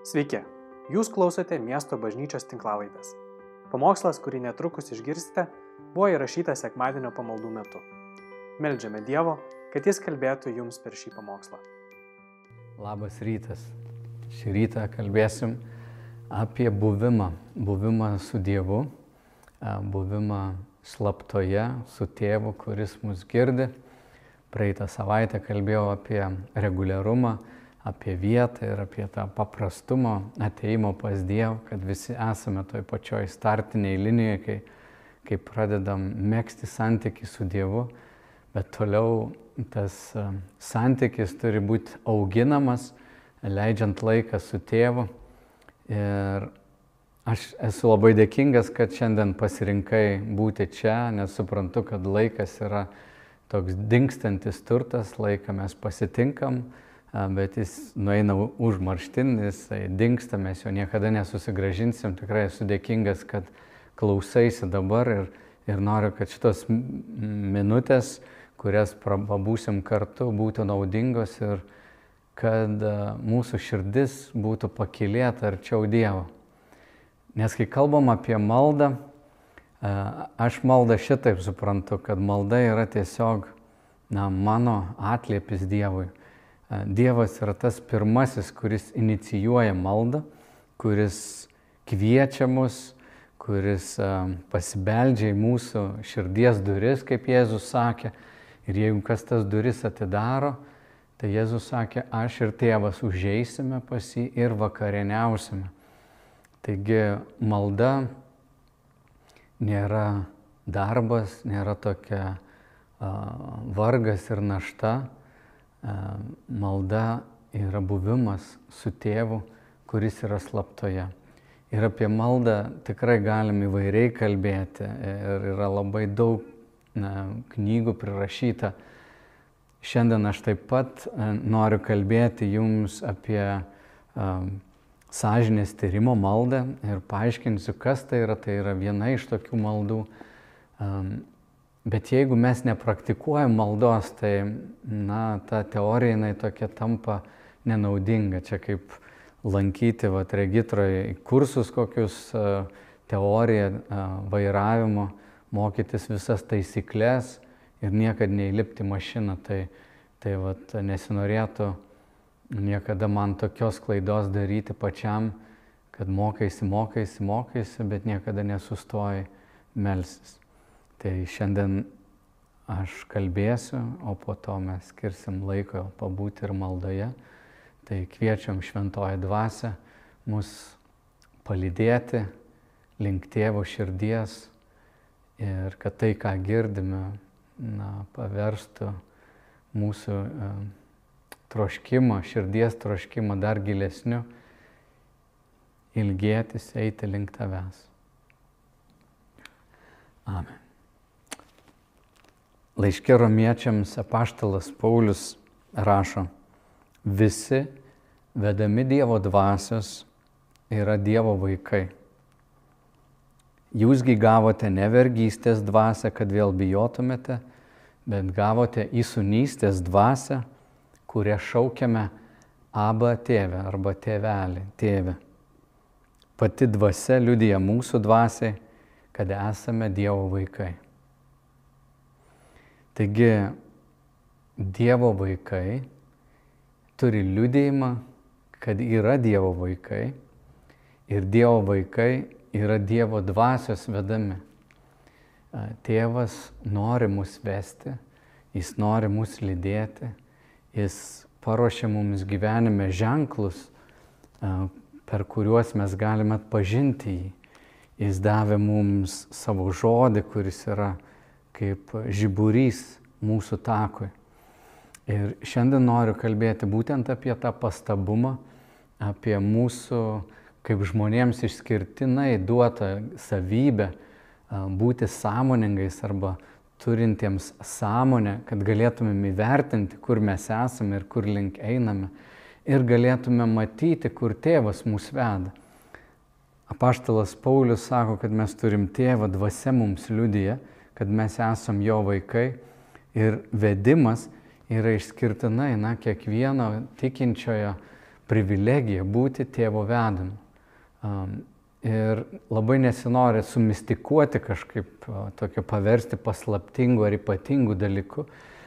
Sveiki, jūs klausote miesto bažnyčios tinklavaitės. Pamokslas, kurį netrukus išgirsite, buvo įrašytas sekmadienio pamaldų metu. Meldžiame Dievo, kad Jis kalbėtų jums per šį pamokslą. Labas rytas. Šį rytą kalbėsim apie buvimą. Buvimą su Dievu, buvimą slaptoje su tėvu, kuris mus girdi. Praeitą savaitę kalbėjau apie reguliarumą, apie vietą ir apie tą paprastumą ateimo pas Dievą, kad visi esame toj pačioj startiniai linijoje, kai, kai pradedam mėgsti santyki su Dievu, bet toliau tas santykis turi būti auginamas, leidžiant laiką su tėvu. Ir aš esu labai dėkingas, kad šiandien pasirinkai būti čia, nes suprantu, kad laikas yra toks dinkstantis turtas, laiką mes pasitinkam, bet jis nueina užmarštin, jis dinksta, mes jo niekada nesusigražinsim. Tikrai esu dėkingas, kad klausaisi dabar ir, ir noriu, kad šitos minutės, kurias pabūsim kartu, būtų naudingos ir kad mūsų širdis būtų pakilėta arčiau Dievo. Nes kai kalbam apie maldą, aš maldą šitaip suprantu, kad malda yra tiesiog na, mano atliepis Dievui. Dievas yra tas pirmasis, kuris inicijuoja maldą, kuris kviečia mus, kuris pasibeldžia į mūsų širdies duris, kaip Jėzus sakė. Ir jeigu kas tas duris atidaro, tai Jėzus sakė, aš ir tėvas užeisime pas jį ir vakarieniausime. Taigi malda nėra darbas, nėra tokia vargas ir našta, malda yra buvimas su tėvu, kuris yra slaptoje. Ir apie maldą tikrai galim įvairiai kalbėti ir yra labai daug na, knygų prirašyta. Šiandien aš taip pat noriu kalbėti jums apie um, sąžinės tyrimo maldą ir paaiškinsiu, kas tai yra. Tai yra viena iš tokių maldų. Um, Bet jeigu mes nepraktikuojam maldos, tai na, ta teorija jinai tokia tampa nenaudinga. Čia kaip lankyti vat, regitroje kursus kokius teoriją vairavimo, mokytis visas taisyklės ir niekada neįlipti mašiną. Tai, tai vat, nesinorėtų niekada man tokios klaidos daryti pačiam, kad mokaisi, mokaisi, mokaisi, bet niekada nesustoji melsis. Tai šiandien aš kalbėsiu, o po to mes skirsim laiko pabūti ir maldoje. Tai kviečiam šventoje dvasia mus palydėti link tėvo širdies ir kad tai, ką girdime, na, paverstų mūsų e, troškimą, širdies troškimą dar gilesniu, ilgėtis eiti link tavęs. Amen. Laiškė romiečiams apaštalas Paulius rašo, visi vedami Dievo dvasios yra Dievo vaikai. Jūsgi gavote ne vergystės dvasę, kad vėl bijotumėte, bet gavote įsunystės dvasę, kurią šaukiame Aba tėvę arba tėvelį, tėvę. Pati dvasia liudija mūsų dvasiai, kad esame Dievo vaikai. Taigi Dievo vaikai turi liudėjimą, kad yra Dievo vaikai ir Dievo vaikai yra Dievo dvasios vedami. Tėvas nori mus vesti, jis nori mus lydėti, jis paruošia mums gyvenime ženklus, per kuriuos mes galime atpažinti jį. Jis davė mums savo žodį, kuris yra kaip žiburys mūsų takui. Ir šiandien noriu kalbėti būtent apie tą pastabumą, apie mūsų kaip žmonėms išskirtinai duotą savybę būti sąmoningais arba turintiems sąmonę, kad galėtumėm įvertinti, kur mes esame ir kur link einame ir galėtume matyti, kur tėvas mūsų veda. Apaštalas Paulius sako, kad mes turim tėvą, dvasia mums liudyje, kad mes esam jo vaikai ir vedimas yra išskirtinai, na, kiekvieno tikinčiojo privilegija būti tėvo vedamu. Ir labai nesinori sumistikuoti kažkaip tokio paversti paslaptingu ar ypatingu dalyku,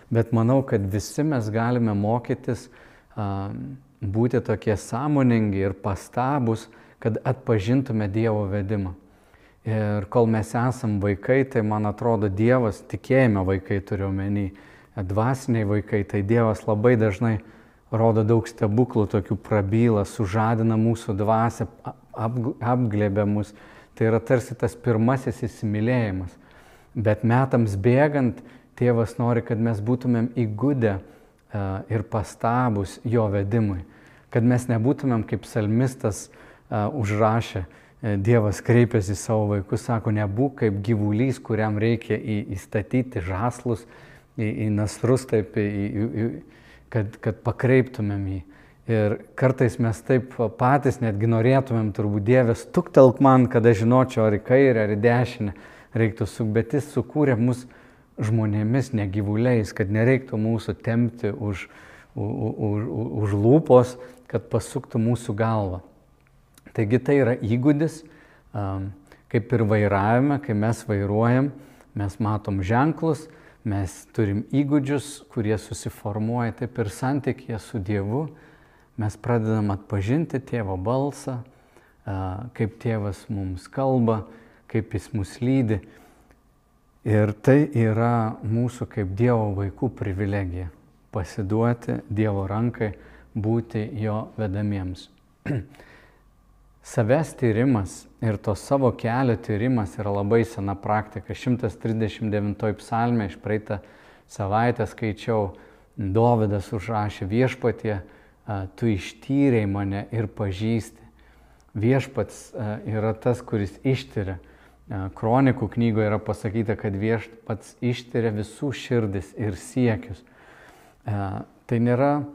bet manau, kad visi mes galime mokytis būti tokie sąmoningi ir pastabus, kad atpažintume Dievo vedimą. Ir kol mes esam vaikai, tai man atrodo Dievas, tikėjime vaikai turiu omeny, dvasiniai vaikai, tai Dievas labai dažnai rodo daug stebuklų, tokių prabyla, sužadina mūsų dvasę, apglėbia mus. Tai yra tarsi tas pirmasis įsimylėjimas. Bet metams bėgant, tėvas nori, kad mes būtumėm įgudę ir pastabus jo vedimui. Kad mes nebūtumėm kaip salmistas užrašę, E, Dievas kreipiasi į savo vaikus, sako, nebūk kaip gyvulys, kuriam reikia į, įstatyti žaslus, į, į nasrus, taip, į, į, kad, kad pakreiptumėm jį. Ir kartais mes taip patys netgi norėtumėm turbūt Dievės, tuktelk man, kad aš žinočiau, ar į kairę, ar į dešinę reiktų suk, bet jis sukūrė mus žmonėmis, ne gyvuliais, kad nereiktų mūsų tempti už, už, už, už lūpos, kad pasuktų mūsų galvą. Taigi tai yra įgūdis, kaip ir vairavime, kai mes vairuojam, mes matom ženklus, mes turim įgūdžius, kurie susiformuoja taip ir santykėje su Dievu, mes pradedam atpažinti tėvo balsą, kaip tėvas mums kalba, kaip jis mus lydi. Ir tai yra mūsų kaip Dievo vaikų privilegija - pasiduoti Dievo rankai, būti jo vedamiems. Savęs tyrimas ir to savo kelio tyrimas yra labai sena praktika. 139 psalmė iš praeitą savaitę skaičiau, Dovydas užrašė viešpatie, tu ištyrei mane ir pažįsti. Viešpats yra tas, kuris ištyria. Kronikų knygoje yra pasakyta, kad viešpats ištyria visų širdis ir siekius. Tai nėra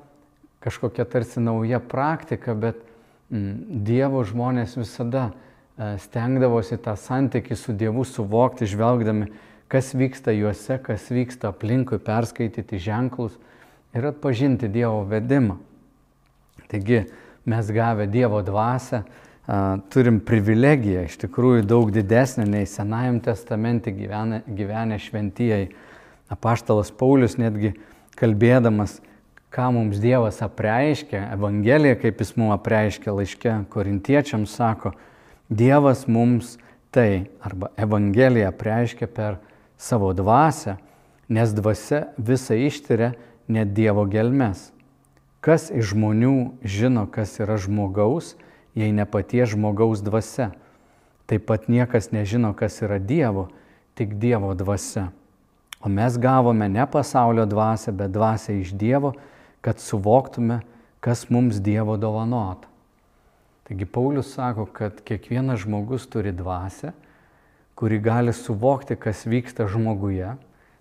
kažkokia tarsi nauja praktika, bet Dievo žmonės visada e, stengdavosi tą santykį su Dievu suvokti, žvelgdami, kas vyksta juose, kas vyksta aplinkui, perskaityti ženklus ir atpažinti Dievo vedimą. Taigi mes gavę Dievo dvasę turim privilegiją, iš tikrųjų daug didesnę nei Senajam testamente gyvenę, gyvenę šventieji. Apaštalas Paulius netgi kalbėdamas ką mums Dievas apreiškia, Evangelija, kaip jis mums apreiškia laiške korintiečiams, sako, Dievas mums tai arba Evangelija apreiškia per savo dvasę, nes dvasia visą ištyria net Dievo gelmes. Kas iš žmonių žino, kas yra žmogaus, jei ne paties žmogaus dvasia. Taip pat niekas nežino, kas yra Dievo, tik Dievo dvasia. O mes gavome ne pasaulio dvasę, bet dvasę iš Dievo, kad suvoktume, kas mums Dievo dovanota. Taigi Paulius sako, kad kiekvienas žmogus turi dvasę, kuri gali suvokti, kas vyksta žmoguje.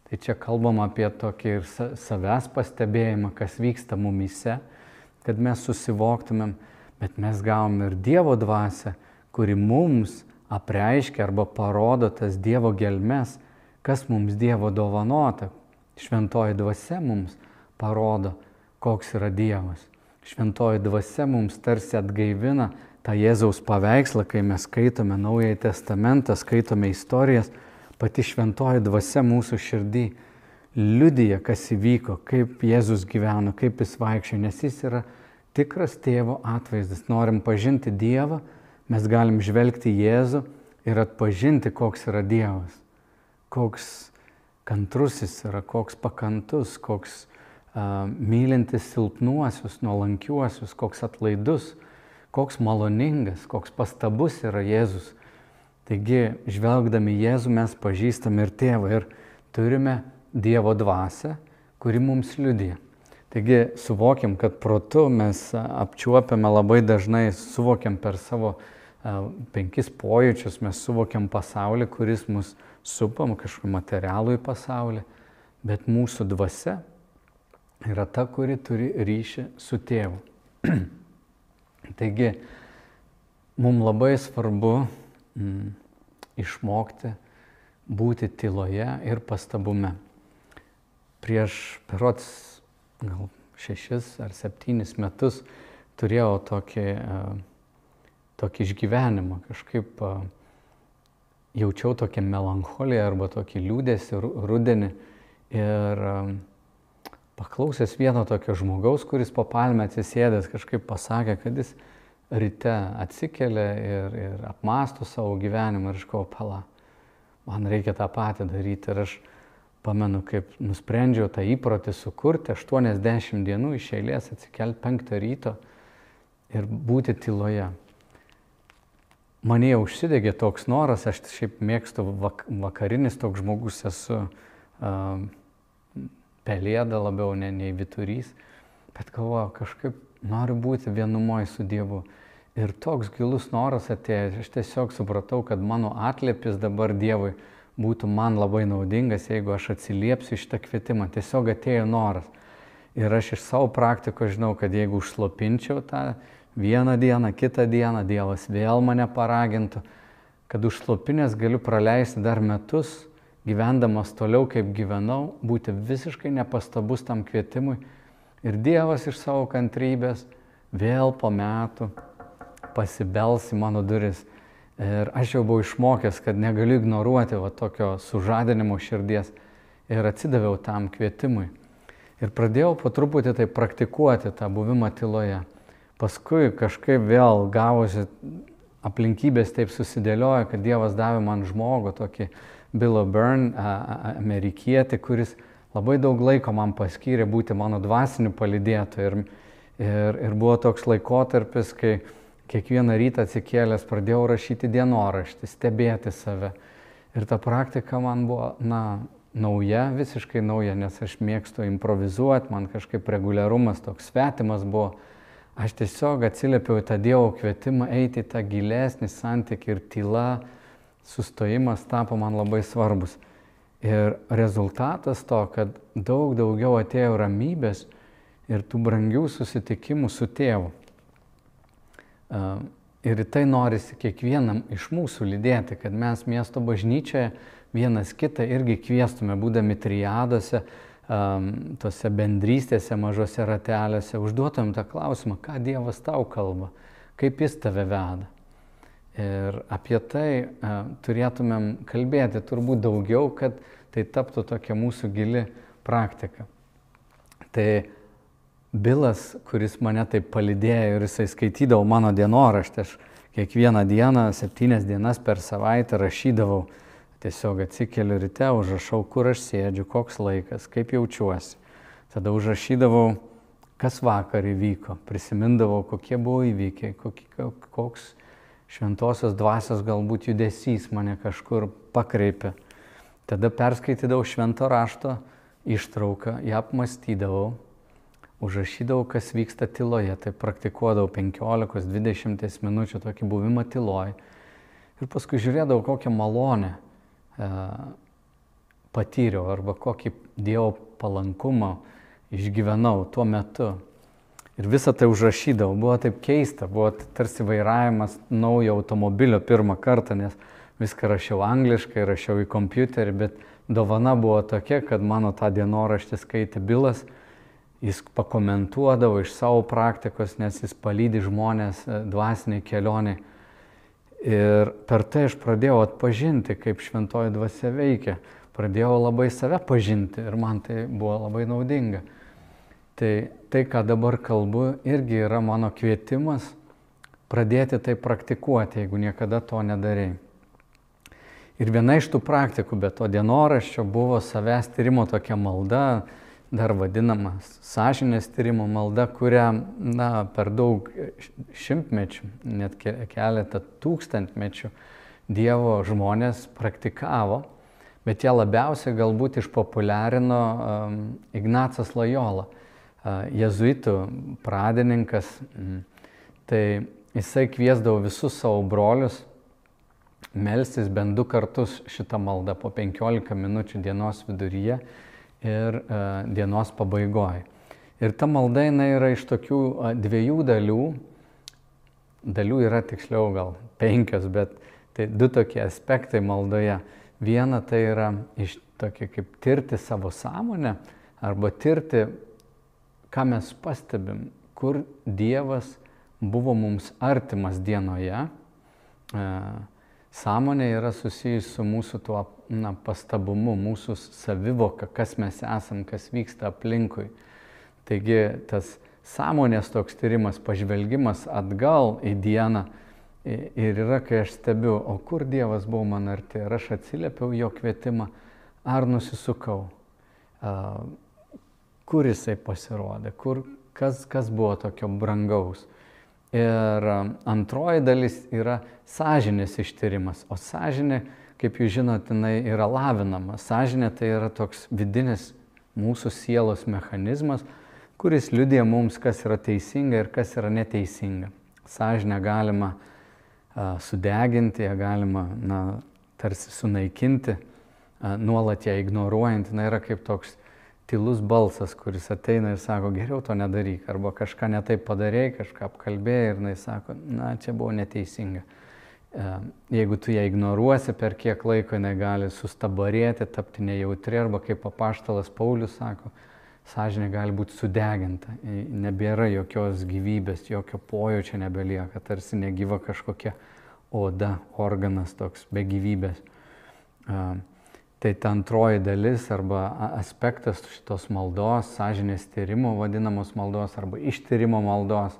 Tai čia kalbam apie tokį ir savęs pastebėjimą, kas vyksta mumise, kad mes susivoktumėm, bet mes gavom ir Dievo dvasę, kuri mums apreiškia arba parodo tas Dievo gelmes, kas mums Dievo dovanota. Šventoji dvasia mums parodo, koks yra Dievas. Šventoji dvasia mums tarsi atgaivina tą Jėzaus paveikslą, kai mes skaitome Naująjį Testamentą, skaitome istorijas, pati šventoji dvasia mūsų širdį liudyja, kas įvyko, kaip Jėzus gyveno, kaip jis vaikščiojo, nes jis yra tikras tėvo atvaizdas. Norim pažinti Dievą, mes galim žvelgti Jėzų ir atpažinti, koks yra Dievas, koks kantrus jis yra, koks pakantus, koks mylintis silpnuosius, nuolankiuosius, koks atlaidus, koks maloningas, koks pastabus yra Jėzus. Taigi, žvelgdami Jėzų mes pažįstame ir tėvą ir turime Dievo dvasę, kuri mums liudija. Taigi suvokiam, kad protu mes apčiuopiame labai dažnai, suvokiam per savo penkis pojūčius, mes suvokiam pasaulį, kuris mus supam, kažkokį materialų į pasaulį, bet mūsų dvasia yra ta, kuri turi ryšį su tėvu. Taigi, mums labai svarbu mm, išmokti būti tyloje ir pastabume. Prieš perots gal šešis ar septynis metus turėjau tokį, tokį išgyvenimą, kažkaip jaučiau tokią melancholiją arba tokį liūdėsi rudenį ir paklausęs vieno tokio žmogaus, kuris po palmę atsisėdęs kažkaip pasakė, kad jis ryte atsikelia ir, ir apmastų savo gyvenimą ir iškau pala. Man reikia tą patį daryti ir aš pamenu, kaip nusprendžiau tą įprotį sukurti 80 dienų iš eilės atsikelti 5 ryto ir būti tyloje. Mane jau užsidegė toks noras, aš šiaip mėgstu vak vakarinis toks žmogus esu. Uh, pelėda labiau, ne nei viturys, bet galvoju, kažkaip noriu būti vienumoje su Dievu. Ir toks gilus noras atėjo, aš tiesiog supratau, kad mano atlėpis dabar Dievui būtų man labai naudingas, jeigu aš atsiliepsiu šitą kvietimą. Tiesiog atėjo noras. Ir aš iš savo praktikos žinau, kad jeigu užslopinčiau tą vieną dieną, kitą dieną, Dievas vėl mane paragintų, kad užslopinęs galiu praleisti dar metus gyvendamas toliau, kaip gyvenau, būti visiškai nepastabus tam kvietimui. Ir Dievas iš savo kantrybės vėl po metų pasibels į mano duris. Ir aš jau buvau išmokęs, kad negaliu ignoruoti va, tokio sužadinimo širdies. Ir atsidaviau tam kvietimui. Ir pradėjau po truputį tai praktikuoti tą buvimą tyloje. Paskui kažkaip vėl gavosi aplinkybės taip susidėliojo, kad Dievas davė man žmogų tokį Bilo Byrne, amerikietį, kuris labai daug laiko man paskyrė būti mano dvasiniu palidėtoju. Ir, ir, ir buvo toks laikotarpis, kai kiekvieną rytą atsikėlęs pradėjau rašyti dienoraštį, stebėti save. Ir ta praktika man buvo, na, nauja, visiškai nauja, nes aš mėgstu improvizuoti, man kažkaip reguliarumas toks svetimas buvo. Aš tiesiog atsiliepiau į tą Dievo kvietimą eiti į tą gilesnį santykį ir tyla sustojimas tapo man labai svarbus. Ir rezultatas to, kad daug daugiau atėjo ramybės ir tų brangių susitikimų su tėvu. Ir tai norisi kiekvienam iš mūsų lydėti, kad mes miesto bažnyčioje vienas kitą irgi kviestume, būdami triadose, tose bendrystėse, mažose ratelėse, užduotumėm tą klausimą, ką Dievas tau kalba, kaip Jis tave veda. Ir apie tai e, turėtumėm kalbėti turbūt daugiau, kad tai taptų tokia mūsų gili praktika. Tai Bilas, kuris mane taip palidėjo ir jisai skaitydavo mano dienoraštį, aš kiekvieną dieną, septynias dienas per savaitę rašydavau, tiesiog atsikeliu ryte, užrašau, kur aš sėdžiu, koks laikas, kaip jaučiuosi. Tada užrašydavau, kas vakar įvyko, prisimindavau, kokie buvo įvykiai, koks šventosios dvasios galbūt judesys mane kažkur pakreipė. Tada perskaitydavau švento rašto ištrauką, ją apmastydavau, užrašydavau, kas vyksta tyloje, tai praktikuodavau 15-20 minučių tokį buvimą tyloje. Ir paskui žiūrėdavau, kokią malonę e, patyriau arba kokį Dievo palankumą išgyvenau tuo metu. Ir visą tai užrašydavau. Buvo taip keista, buvo tarsi vairavimas naujo automobilio pirmą kartą, nes viską rašiau angliškai, rašiau į kompiuterį, bet dovana buvo tokia, kad mano tą dienoraštį skaitė Bilas, jis pakomentuodavo iš savo praktikos, nes jis palydi žmonės e, dvasiniai kelioniai. Ir per tai aš pradėjau atpažinti, kaip šventoji dvasia veikia. Pradėjau labai save pažinti ir man tai buvo labai naudinga. Tai tai, ką dabar kalbu, irgi yra mano kvietimas pradėti tai praktikuoti, jeigu niekada to nedarėjai. Ir viena iš tų praktikų, be to dienoraščio, buvo savęs tyrimo tokia malda, dar vadinama sąžinės tyrimo malda, kurią na, per daug šimtmečių, net keletą tūkstantmečių Dievo žmonės praktikavo, bet ją labiausiai galbūt išpopuliarino um, Ignacas Lojola jezuitų pradininkas, tai jisai kviesdavo visus savo brolius melstis bent du kartus šitą maldą po 15 minučių dienos viduryje ir dienos pabaigoje. Ir ta malda jinai yra iš tokių dviejų dalių, dalių yra tiksliau gal penkios, bet tai du tokie aspektai maldoje. Viena tai yra iš tokia kaip tirti savo sąmonę arba tirti ką mes pastebim, kur Dievas buvo mums artimas dienoje. E, sąmonė yra susijusi su mūsų tuo na, pastabumu, mūsų savivoka, kas mes esam, kas vyksta aplinkui. Taigi tas sąmonės toks tyrimas, pažvelgimas atgal į dieną ir yra, kai aš stebiu, o kur Dievas buvo man arti, ar aš atsiliepiau jo kvietimą, ar nusisukau, kur jisai pasirodė, kur, kas, kas buvo tokio brangaus. Ir antroji dalis yra sąžinės ištyrimas, o sąžinė, kaip jūs žinote, jinai yra lavinama. Sąžinė tai yra toks vidinis mūsų sielos mechanizmas, kuris liudija mums, kas yra teisinga ir kas yra neteisinga. Sąžinę galima a, sudeginti, ją galima na, tarsi sunaikinti, a, nuolat ją ignoruojant. Na yra kaip toks tylus balsas, kuris ateina ir sako, geriau to nedaryk, arba kažką netaip padarėjai, kažką apkalbėjai ir jis sako, na čia buvo neteisinga. Jeigu tu ją ignoruosi per kiek laiko, jinai gali sustabarėti, tapti nejautri, arba kaip apaštalas Paulius sako, sąžinė gali būti sudeginta, nebėra jokios gyvybės, jokio pojūčio nebelieka, tarsi negyva kažkokia oda, organas toks be gyvybės. Tai ta antroji dalis arba aspektas šitos maldos, sąžinės tyrimo vadinamos maldos arba ištyrimo maldos,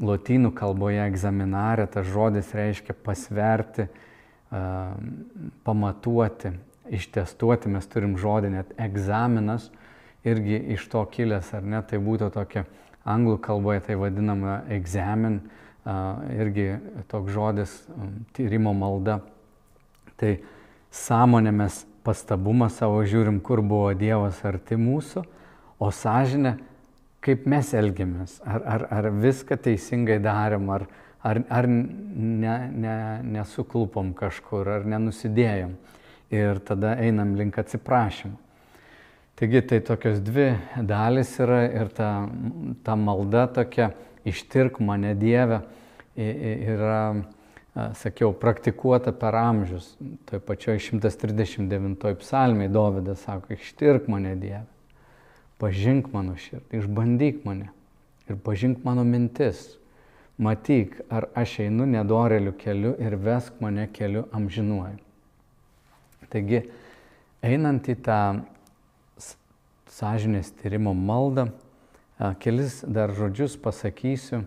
lotynų kalboje egzaminarė tas žodis reiškia pasverti, pamatuoti, ištestuoti, mes turim žodį net egzaminas, irgi iš to kilęs, ar ne, tai būtų tokia anglų kalboje tai vadinama examen, irgi toks žodis tyrimo malda. Tai sąmonė mes pastabumą savo žiūrim, kur buvo Dievas arti mūsų, o sąžinė, kaip mes elgiamės, ar, ar, ar viską teisingai darėm, ar, ar, ar ne, ne, nesuklupom kažkur, ar nenusidėjom. Ir tada einam link atsiprašymų. Taigi tai tokios dvi dalis yra ir ta, ta malda tokia ištirk mane Dievę yra, sakiau, praktikuota per amžius. Toj pačioj 139 psalmiai Dovydas sako, ištirk mane Dievę, pažink mano širdį, išbandyk mane ir pažink mano mintis. Matyk, ar aš einu nedoreliu keliu ir vesk mane keliu amžinuoju. Taigi, einant į tą sąžinės tyrimo maldą. Kelis dar žodžius pasakysiu,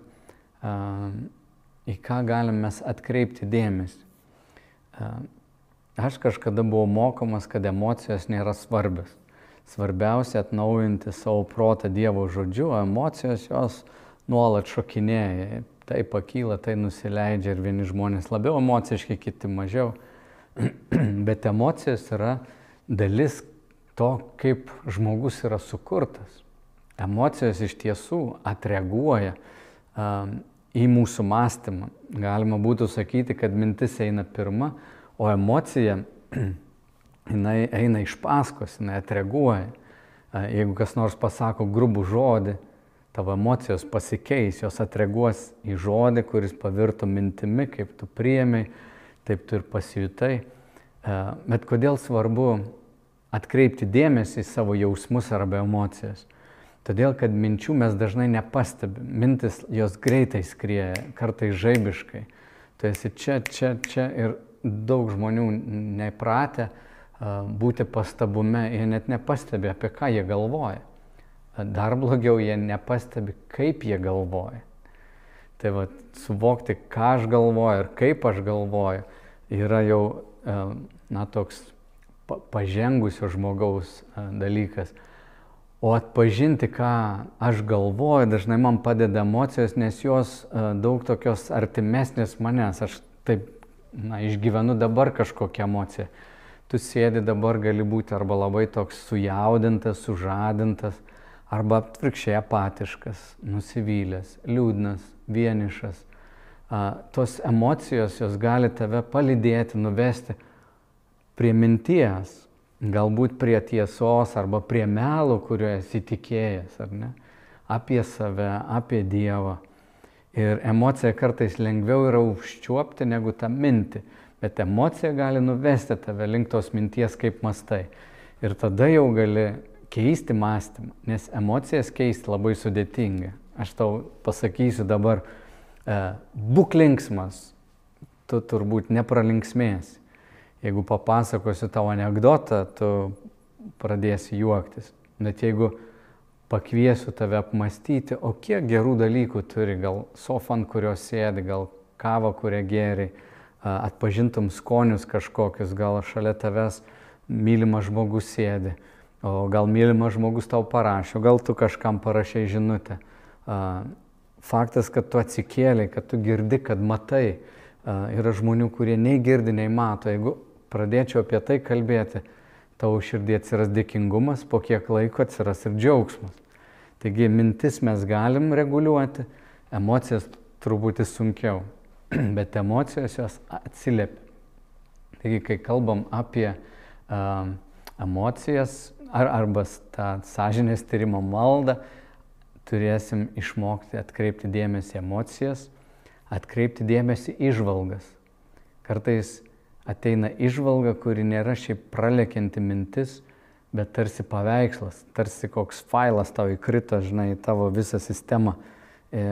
į ką galim mes atkreipti dėmesį. Aš kažkada buvau mokomas, kad emocijos nėra svarbios. Svarbiausia atnaujinti savo protą Dievo žodžiu, o emocijos jos nuolat šokinėja. Tai pakyla, tai nusileidžia ir vieni žmonės labiau emociški, kiti mažiau. Bet emocijos yra dalis to, kaip žmogus yra sukurtas. Emocijos iš tiesų atreaguoja į mūsų mąstymą. Galima būtų sakyti, kad mintis eina pirma, o emocija jinai eina iš paskos, jinai atreaguoja. Jeigu kas nors pasako grubų žodį, tavo emocijos pasikeis, jos atreaguos į žodį, kuris pavirto mintimi, kaip tu priemiai, taip tu ir pasijutai. Bet kodėl svarbu atkreipti dėmesį į savo jausmus arba emocijas. Todėl, kad minčių mes dažnai nepastebim. Mintis jos greitai skrieja, kartais žaibiškai. Tu esi čia, čia, čia ir daug žmonių neįpratę būti pastabume, jie net nepastebi, apie ką jie galvoja. Dar blogiau, jie nepastebi, kaip jie galvoja. Tai va, suvokti, ką aš galvoju ir kaip aš galvoju, yra jau, na, toks pažengusio žmogaus dalykas. O atpažinti, ką aš galvoju, dažnai man padeda emocijos, nes jos daug tokios artimesnės manęs. Aš taip, na, išgyvenu dabar kažkokią emociją. Tu sėdi dabar, gali būti arba labai toks sujaudintas, sužadintas, arba atvirkščiai apatiškas, nusivylęs, liūdnas, vienišas. Tos emocijos, jos gali tave palydėti, nuvesti prie minties, galbūt prie tiesos arba prie melo, kurio esi tikėjęs, ar ne, apie save, apie Dievą. Ir emocija kartais lengviau yra užčiuopti negu tą mintį, bet emocija gali nuvesti tave link tos minties, kaip mastai. Ir tada jau gali keisti mąstymą, nes emocijas keisti labai sudėtinga. Aš tau pasakysiu dabar, e, būk linksmas, tu turbūt nepralinksmėsi. Jeigu papasakosiu tavo anegdotą, tu pradėsi juoktis. Bet jeigu pakviesiu tave apmastyti, o kiek gerų dalykų turi, gal sofa, ant kurios sėdi, gal kava, kurią geri, atpažintum skonius kažkokius, gal šalia tavęs mylimas žmogus sėdi, o gal mylimas žmogus tau parašė, gal tu kažkam parašai žinutę. Faktas, kad tu atsikėlai, kad tu girdi, kad matai, yra žmonių, kurie nei girdi, nei mato. Jeigu pradėčiau apie tai kalbėti, tavo širdį atsiras dėkingumas, po kiek laiko atsiras ir džiaugsmas. Taigi mintis mes galim reguliuoti, emocijas truputį sunkiau, bet emocijos jos atsiliepia. Taigi, kai kalbam apie uh, emocijas ar, arba tą sąžinės tyrimo maldą, turėsim išmokti atkreipti dėmesį emocijas, atkreipti dėmesį išvalgas. Kartais ateina išvalga, kuri nėra šiaip pralekianti mintis, bet tarsi paveikslas, tarsi koks failas tau įkrito, žinai, tavo visą sistemą. E,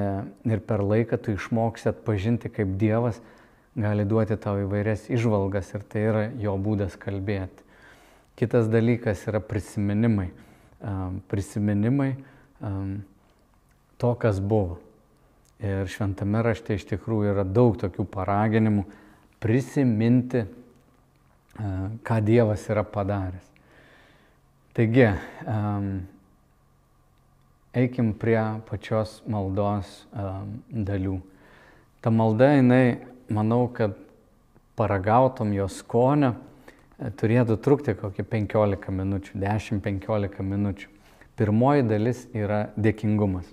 ir per laiką tu išmoksi atpažinti, kaip Dievas gali duoti tau įvairias išvalgas ir tai yra jo būdas kalbėti. Kitas dalykas yra prisiminimai. Prisiminimai to, kas buvo. Ir šventame rašte iš tikrųjų yra daug tokių paraginimų prisiminti, ką Dievas yra padaręs. Taigi, eikim prie pačios maldos dalių. Ta malda, jinai, manau, kad paragautom jos skonio, turėtų trukti kokį 15 minučių, 10-15 minučių. Pirmoji dalis yra dėkingumas.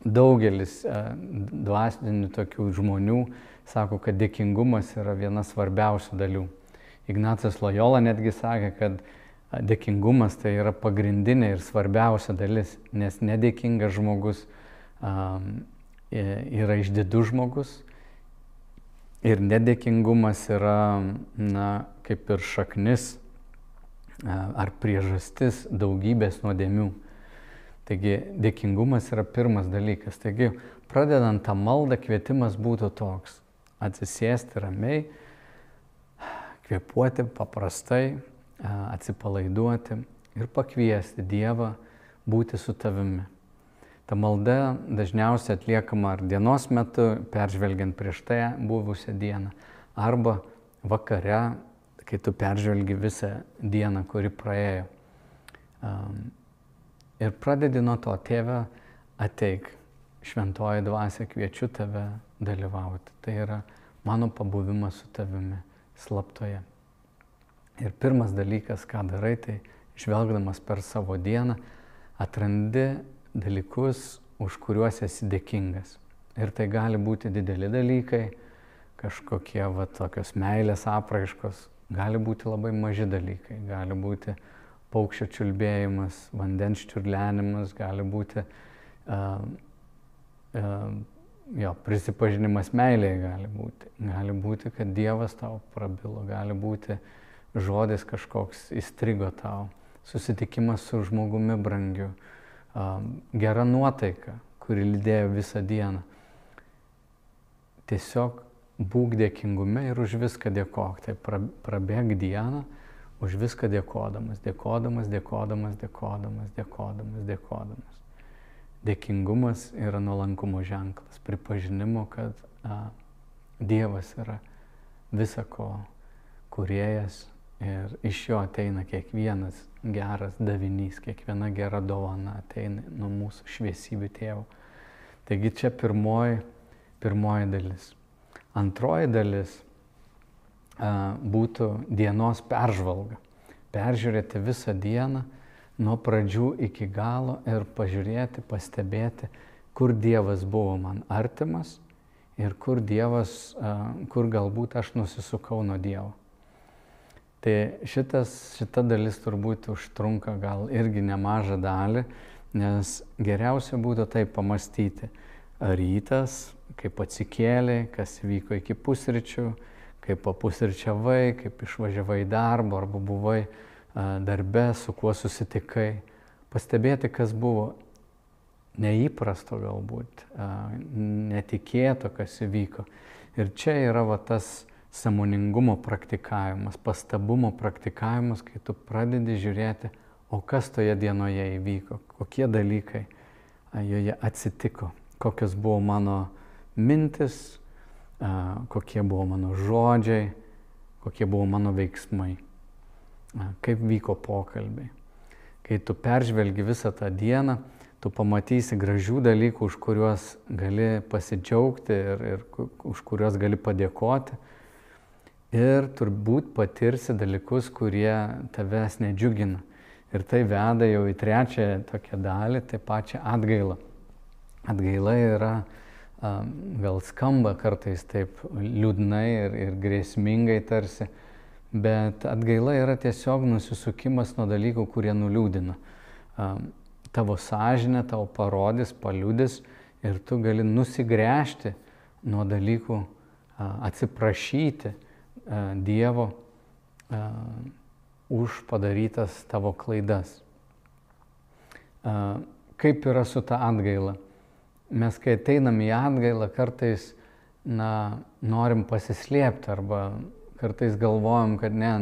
Daugelis dvasinių tokių žmonių sako, kad dėkingumas yra viena svarbiausių dalių. Ignacas Lojola netgi sakė, kad dėkingumas tai yra pagrindinė ir svarbiausia dalis, nes nedėkingas žmogus yra išdidus žmogus, Ir nedėkingumas yra, na, kaip ir šaknis ar priežastis daugybės nuodėmių. Taigi dėkingumas yra pirmas dalykas. Taigi pradedant tą maldą kvietimas būtų toks - atsisėsti ramiai, kvepuoti paprastai, atsipalaiduoti ir pakviesti Dievą būti su tavimi. Ta malda dažniausiai atliekama ar dienos metu, peržvelgiant prieš tai buvusią dieną, arba vakare, kai tu peržvelgi visą dieną, kuri praėjo. Ir pradedi nuo to, tėve, ateik, šventoji dvasia, kviečiu tave dalyvauti. Tai yra mano pabuvimas su tavimi slaptoje. Ir pirmas dalykas, ką darai, tai žvelgdamas per savo dieną, atrandi dalykus, už kuriuos esi dėkingas. Ir tai gali būti dideli dalykai, kažkokie va tokios meilės apraiškos, gali būti labai maži dalykai, gali būti paukščio čiulbėjimas, vandens čiurlenimas, gali būti uh, uh, jo, prisipažinimas meilėje gali būti. Gali būti, kad Dievas tau prabilo, gali būti žodis kažkoks įstrigo tau, susitikimas su žmogumi brangiu, gera nuotaika, kuri lydėjo visą dieną. Tiesiog būk dėkingume ir už viską dėkok. Tai prabėg dieną už viską dėkodamas, dėkodamas, dėkodamas, dėkodamas, dėkodamas, dėkodamas. Dėkingumas yra nuolankumo ženklas, pripažinimo, kad a, Dievas yra visako kuriejas ir iš jo ateina kiekvienas geras davinys, kiekviena gera dovana ateina nuo mūsų šviesybių tėvų. Taigi čia pirmoji, pirmoji dalis. Antroji dalis a, būtų dienos peržvalga. Peržiūrėti visą dieną nuo pradžių iki galo ir pažiūrėti, pastebėti, kur Dievas buvo man artimas ir kur Dievas, kur galbūt aš nusisukau nuo Dievo. Tai šitas, šita dalis turbūt užtrunka gal irgi nemažą dalį, nes geriausia būtų tai pamastyti. Rytas, kaip atsikėlė, kas vyko iki pusryčių, kaip papusryčiavai, kaip išvažiavai į darbą arba buvai darbe, su kuo susitikai. Pastebėti, kas buvo neįprasto galbūt, netikėto, kas įvyko. Ir čia yra va tas samoningumo praktikavimas, pastabumo praktikavimas, kai tu pradedi žiūrėti, o kas toje dienoje įvyko, kokie dalykai joje atsitiko, kokios buvo mano mintis, kokie buvo mano žodžiai, kokie buvo mano veiksmai, kaip vyko pokalbiai. Kai tu peržvelgi visą tą dieną, tu pamatysi gražių dalykų, už kuriuos gali pasidžiaugti ir, ir už kuriuos gali padėkoti. Ir turbūt patirsi dalykus, kurie tavęs nedžiugina. Ir tai veda jau į trečią tokią dalį, tai pačią atgailą. Atgaila yra, gal skamba kartais taip liūdnai ir, ir grėsmingai tarsi, bet atgaila yra tiesiog nusisukimas nuo dalykų, kurie nuliūdina. Tavo sąžinė tau parodys, paliudys ir tu gali nusigręžti nuo dalykų, atsiprašyti Dievo už padarytas tavo klaidas. Kaip yra su ta atgaila? Mes, kai ateinam į atgailą, kartais na, norim pasislėpti arba kartais galvojam, kad ne,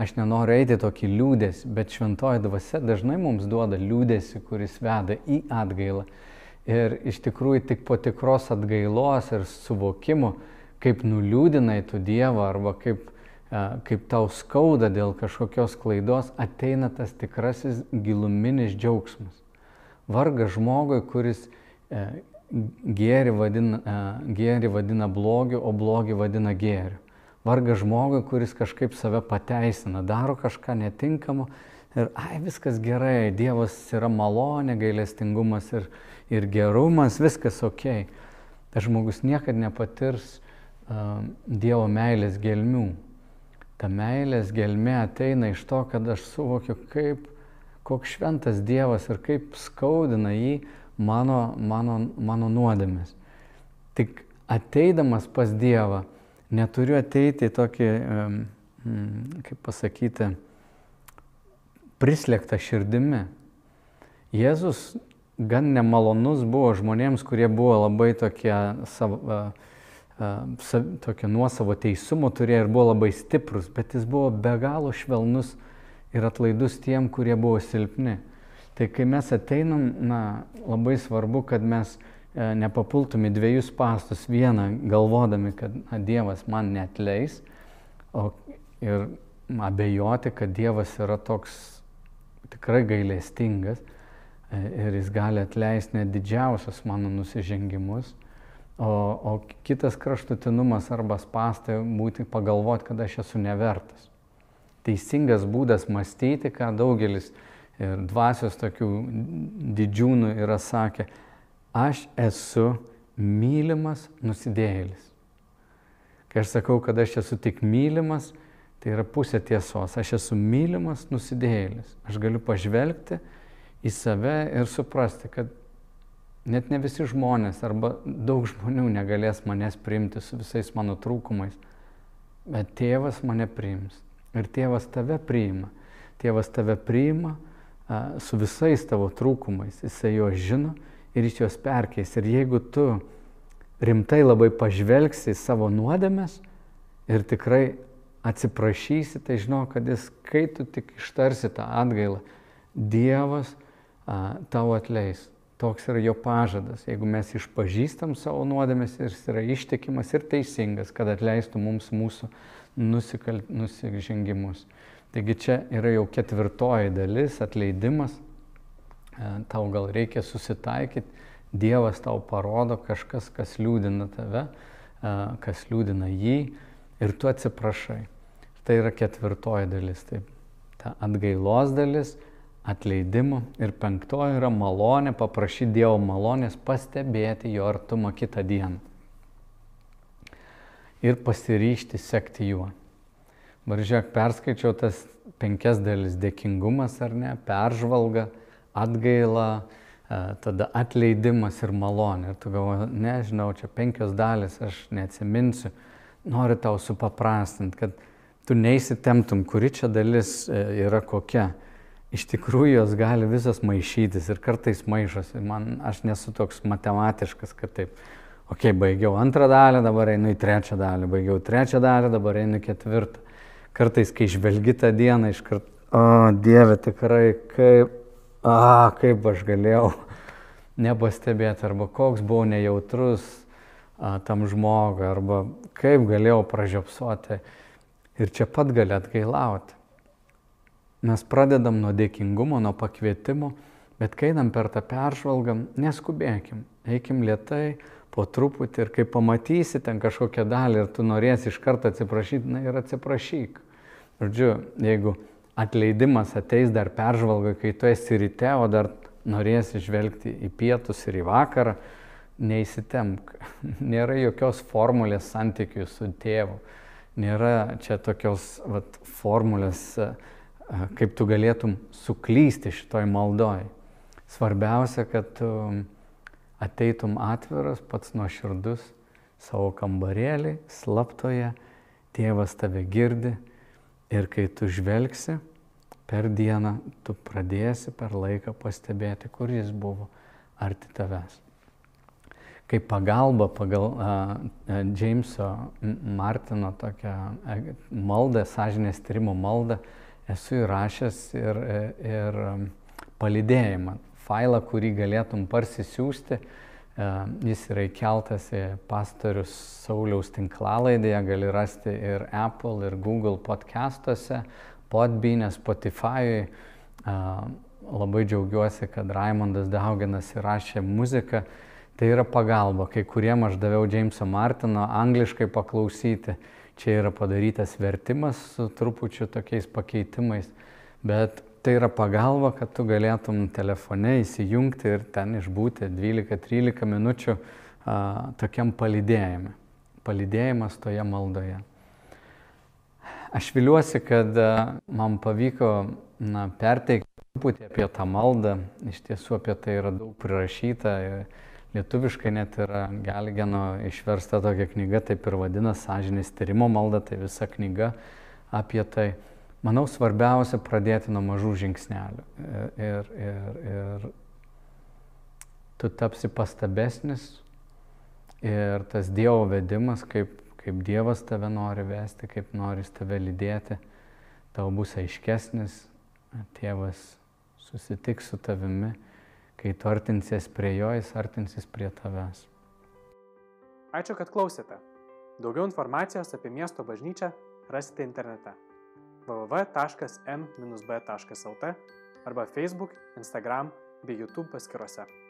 aš nenoriu eiti tokį liūdėsi, bet šventoji dvasia dažnai mums duoda liūdėsi, kuris veda į atgailą. Ir iš tikrųjų tik po tikros atgailos ir suvokimo, kaip nuliūdinai tu Dievą arba kaip kaip tau skauda dėl kažkokios klaidos, ateina tas tikrasis giluminis džiaugsmas. Varga žmogui, kuris gėri vadina, gėri vadina blogiu, o blogį vadina gėriu. Varga žmogui, kuris kažkaip save pateisina, daro kažką netinkamo ir, ai, viskas gerai, Dievas yra malonė, gailestingumas ir, ir gerumas, viskas ok. Tas žmogus niekada nepatirs uh, Dievo meilės gelmių ta meilės gelmė ateina iš to, kad aš suvokiu, kaip, koks šventas Dievas ir kaip skaudina jį mano, mano, mano nuodėmės. Tik ateidamas pas Dievą, neturiu ateiti į tokį, kaip pasakyti, prislėgtą širdimi. Jėzus gan nemalonus buvo žmonėms, kurie buvo labai tokie savo, tokio nuosavo teisumo turėjo ir buvo labai stiprus, bet jis buvo be galo švelnus ir atlaidus tiem, kurie buvo silpni. Tai kai mes ateinam, na, labai svarbu, kad mes nepapultum į dviejus pastus. Vieną galvodami, kad na, Dievas man netleis, o ir abejoti, kad Dievas yra toks tikrai gailestingas e, ir jis gali atleisti net didžiausius mano nusižengimus. O, o kitas kraštutinumas arba spastai būti pagalvoti, kad aš esu nevertas. Teisingas būdas mąstyti, ką daugelis ir dvasios tokių didžiūnų yra sakę, aš esu mylimas nusidėjėlis. Kai aš sakau, kad aš esu tik mylimas, tai yra pusė tiesos. Aš esu mylimas nusidėjėlis. Aš galiu pažvelgti į save ir suprasti, kad net ne visi žmonės arba daug žmonių negalės manęs priimti su visais mano trūkumais, bet tėvas mane priims ir tėvas tave priima. Tėvas tave priima a, su visais tavo trūkumais, jisai juos žino ir iš juos perkeis. Ir jeigu tu rimtai labai pažvelgsi į savo nuodėmes ir tikrai atsiprašysi, tai žinau, kad jis, kai tu tik ištarsi tą atgailą, Dievas a, tau atleis. Toks yra jo pažadas. Jeigu mes išpažįstam savo nuodėmės ir jis yra ištikimas ir teisingas, kad atleistų mums mūsų nusikal... nusižengimus. Taigi čia yra jau ketvirtoji dalis - atleidimas. E, tau gal reikia susitaikyti, Dievas tau parodo kažkas, kas liūdina tave, e, kas liūdina jį ir tu atsiprašai. Tai yra ketvirtoji dalis. Taip. Ta atgailos dalis atleidimo. Ir penktoji yra malonė, paprašyti Dievo malonės pastebėti jo artumą kitą dieną. Ir pasiryšti sekti juo. Varžėk, perskaičiau tas penkias dalis - dėkingumas ar ne, peržvalga, atgaila, e, tada atleidimas ir malonė. Ir tu galvoji, nežinau, čia penkios dalis, aš neatsiminsiu. Noriu tau supaprastinti, kad tu neįsitemtum, kuri čia dalis e, yra kokia iš tikrųjų jos gali visas maišytis ir kartais maišosi. Man, aš nesu toks matematiškas, kad taip, okei, okay, baigiau antrą dalį, dabar einu į trečią dalį, baigiau trečią dalį, dabar einu į ketvirtą. Kartais, kai žvelgi tą dieną, iškart, o Dieve, tikrai, kaip, a, kaip aš galėjau nepastebėti, arba koks buvau nejautrus a, tam žmogui, arba kaip galėjau pražiopsoti. Ir čia pat gali atgailauti. Mes pradedam nuo dėkingumo, nuo pakvietimo, bet kai einam per tą peržvalgą, neskubėkim, eikim lietai, po truputį ir kai pamatysi ten kažkokią dalį ir tu norėsi iš karto atsiprašyti, na ir atsiprašyk. Žodžiu, jeigu atleidimas ateis dar peržvalgai, kai tu esi ryte, o dar norėsi žvelgti į pietus ir į vakarą, neįsitemk. Nėra jokios formulės santykių su tėvu. Nėra čia tokios vat, formulės kaip tu galėtum suklysti šitoj maldoj. Svarbiausia, kad tu ateitum atviras, pats nuoširdus savo kambarėlį, slaptoje, tėvas tave girdi ir kai tu žvelgsi per dieną, tu pradėsi per laiką pastebėti, kur jis buvo arti tavęs. Kaip pagalba pagal uh, Jameso Martino tokią maldą, sąžinės tyrimo maldą, uh, esu įrašęs ir, ir um, palidėjimą, failą, kurį galėtum parsisiųsti. E, jis yra įkeltas į pastorius Sauliaus tinklalaidėje, gali rasti ir Apple, ir Google podcastuose, Podbean'e, Spotify'ui. E, labai džiaugiuosi, kad Raimondas Dauginas įrašė muziką. Tai yra pagalba, kai kuriem aš daviau Jameso Martino angliškai paklausyti Čia yra padarytas vertimas su trupučiu tokiais pakeitimais, bet tai yra pagalba, kad tu galėtum telefone įsijungti ir ten išbūti 12-13 minučių a, tokiam palidėjime. Palidėjimas toje maldoje. Aš viliuosi, kad a, man pavyko na, perteikti truputį apie tą maldą. Iš tiesų apie tai yra daug prirašyta. Ir, Lietuviškai net yra Gelgeno išversta tokia knyga, taip ir vadina sąžinės tyrimo malda, tai visa knyga apie tai. Manau, svarbiausia pradėti nuo mažų žingsnelių. Ir, ir, ir tu tapsi pastabesnis ir tas Dievo vedimas, kaip, kaip Dievas tave nori vesti, kaip nori tave lydėti, tau bus aiškesnis, tėvas susitiks su tavimi Kai tu artinsies prie jo, jis artinsis prie tavęs. Ačiū, kad klausėte. Daugiau informacijos apie miesto bažnyčią rasite internete www.m-b.lt arba Facebook, Instagram bei YouTube paskiruose.